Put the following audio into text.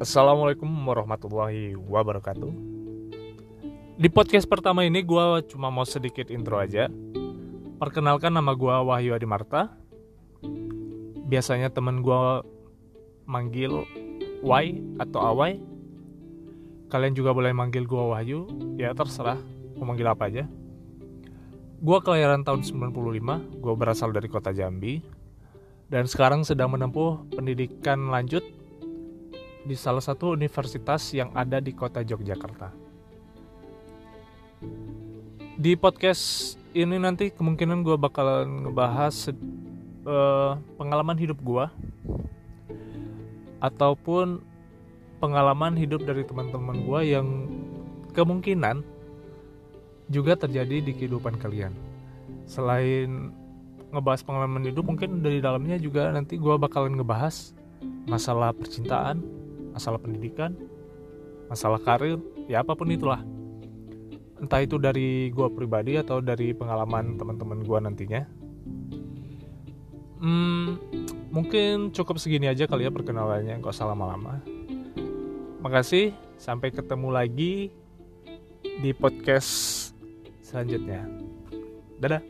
Assalamualaikum warahmatullahi wabarakatuh. Di podcast pertama ini gue cuma mau sedikit intro aja. Perkenalkan nama gue Wahyu Adi Marta. Biasanya temen gue manggil Wai atau Awai. Kalian juga boleh manggil gue Wahyu, ya terserah mau manggil apa aja. Gue kelahiran tahun 95, gue berasal dari kota Jambi, dan sekarang sedang menempuh pendidikan lanjut di salah satu universitas yang ada di kota Yogyakarta. Di podcast ini nanti kemungkinan gue bakalan ngebahas uh, pengalaman hidup gue ataupun pengalaman hidup dari teman-teman gue yang kemungkinan juga terjadi di kehidupan kalian. Selain ngebahas pengalaman hidup, mungkin dari dalamnya juga nanti gue bakalan ngebahas masalah percintaan, masalah pendidikan, masalah karir, ya apa pun itulah. Entah itu dari gue pribadi atau dari pengalaman teman-teman gue nantinya. Hmm, mungkin cukup segini aja kali ya perkenalannya, nggak usah lama-lama. Makasih, sampai ketemu lagi di podcast selanjutnya. Dadah.